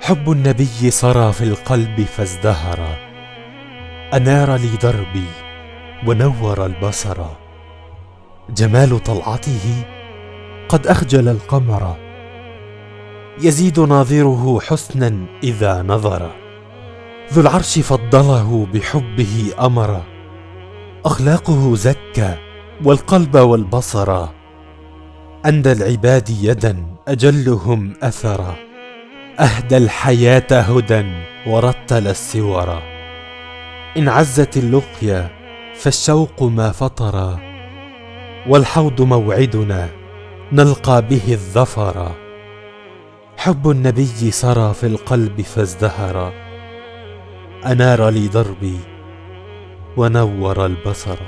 حب النبي سرى في القلب فازدهر. أنار لي دربي ونور البصر. جمال طلعته قد أخجل القمر. يزيد ناظره حسنا إذا نظر. ذو العرش فضله بحبه أمر. أخلاقه زكى والقلب والبصر. اندى العباد يدا أجلهم اثرا أهدى الحياة هدى ورتل السور. إن عزت اللقيا فالشوق ما فطر والحوض موعدنا نلقى به الظفر. حب النبي سرى في القلب فازدهر. أنار لي دربي ونور البصر.